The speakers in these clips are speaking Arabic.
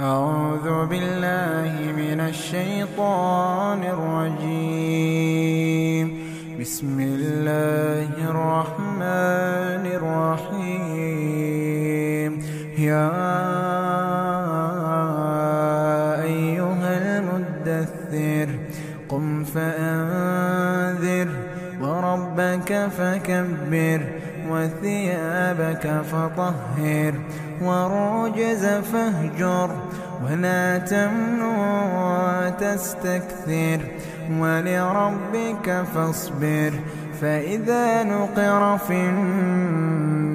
أعوذ بالله من الشيطان الرجيم. بسم الله الرحمن الرحيم. يا أيها المدثر قم فأنذر وربك فكبر. وثيابك فطهر والرجز فاهجر ولا تمنع تستكثر ولربك فاصبر فإذا نقر في الناقور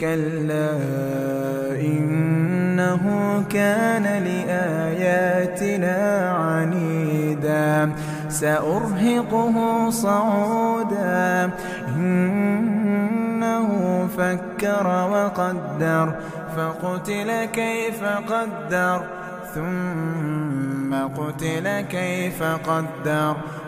كلا إنه كان لآياتنا عنيدا. سأرهقه صعودا. إنه فكر وقدر. فقتل كيف قدر. ثم قتل كيف قدر.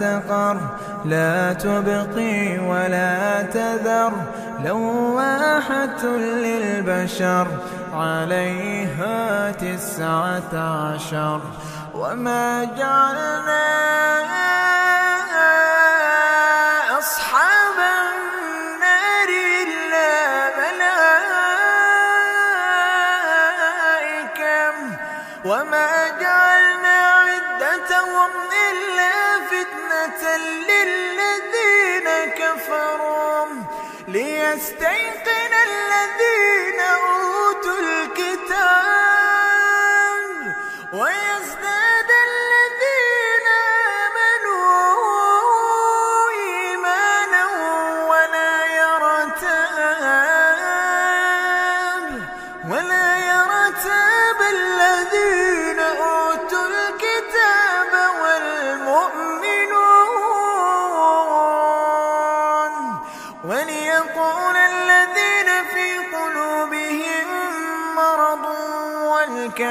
سقر. لا تبقي ولا تذر. لواحة للبشر عليها تسعة عشر. وما جعلنا أصحاب النار إلا ملائكة وما جعلنا ليستيقن الذين أوتوا الكتاب.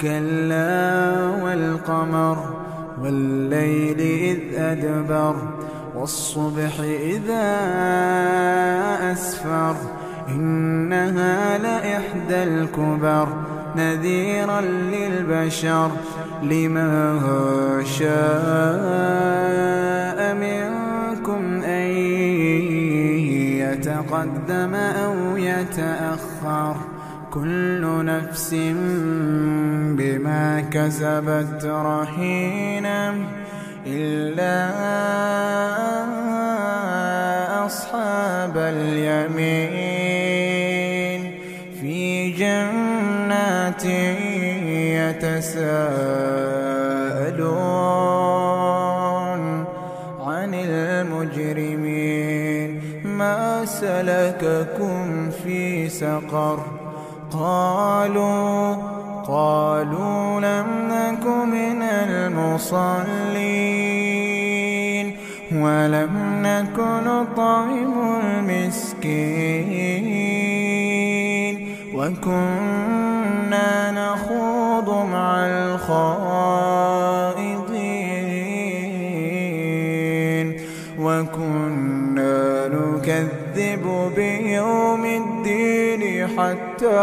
كلا والقمر والليل إذ أدبر والصبح إذا أسفر إنها لإحدى الكبر نذيرا للبشر لمن شاء منكم أن يتقدم أو يتأخر كل نفس بما كسبت رهينة إلا أصحاب اليمين في جنات يتساءلون عن المجرمين ما سلككم في سقر قالوا قالوا لم نك من المصلين ولم نكن نطعم المسكين وكنا نخوض مع الخائضين وكنا نكذب بيوم حتى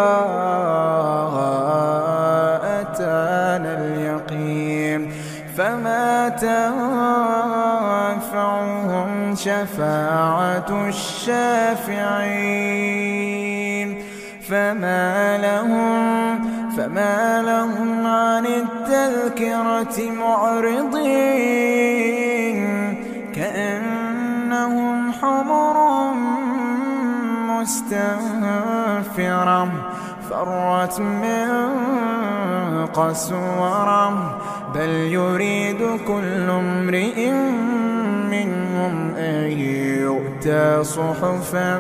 أتانا اليقين فما تنفعهم شفاعة الشافعين فما لهم فما لهم عن التذكرة معرضين كأنهم حمر مستنفرة فرت من قسورة بل يريد كل امرئ منهم أن يؤتى صحفا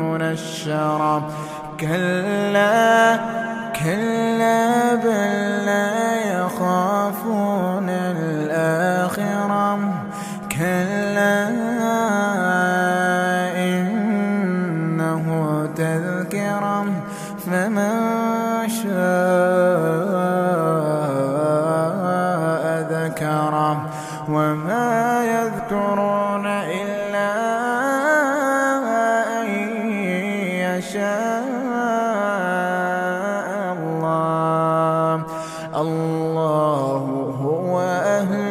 منشرة كلا كلا بل لا يخافون الآخرة. كلا ذكرا وما يذكرون إلا أن يشاء الله. الله هو أهل